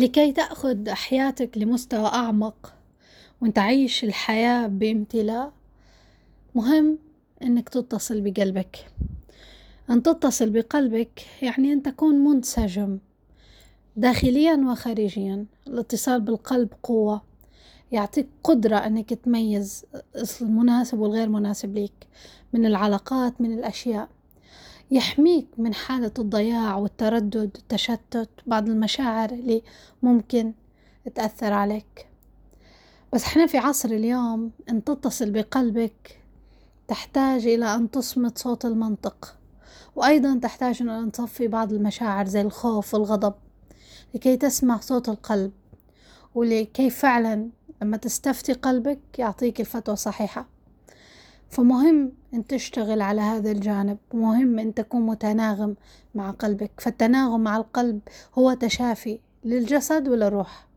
لكي تأخذ حياتك لمستوى أعمق وانت عايش الحياة بامتلاء مهم إنك تتصل بقلبك. أن تتصل بقلبك يعني أن تكون منسجم داخليا وخارجيا. الاتصال بالقلب قوة يعطيك قدرة إنك تميز المناسب والغير مناسب ليك من العلاقات من الأشياء. يحميك من حالة الضياع والتردد والتشتت بعض المشاعر اللي ممكن تأثر عليك. بس إحنا في عصر اليوم إن تتصل بقلبك تحتاج إلى أن تصمت صوت المنطق وأيضا تحتاج أن تصفي بعض المشاعر زي الخوف والغضب لكي تسمع صوت القلب ولكي فعلا لما تستفتي قلبك يعطيك الفتوى الصحيحة. فمهم أن تشتغل على هذا الجانب مهم أن تكون متناغم مع قلبك. فالتناغم مع القلب هو تشافي للجسد وللروح.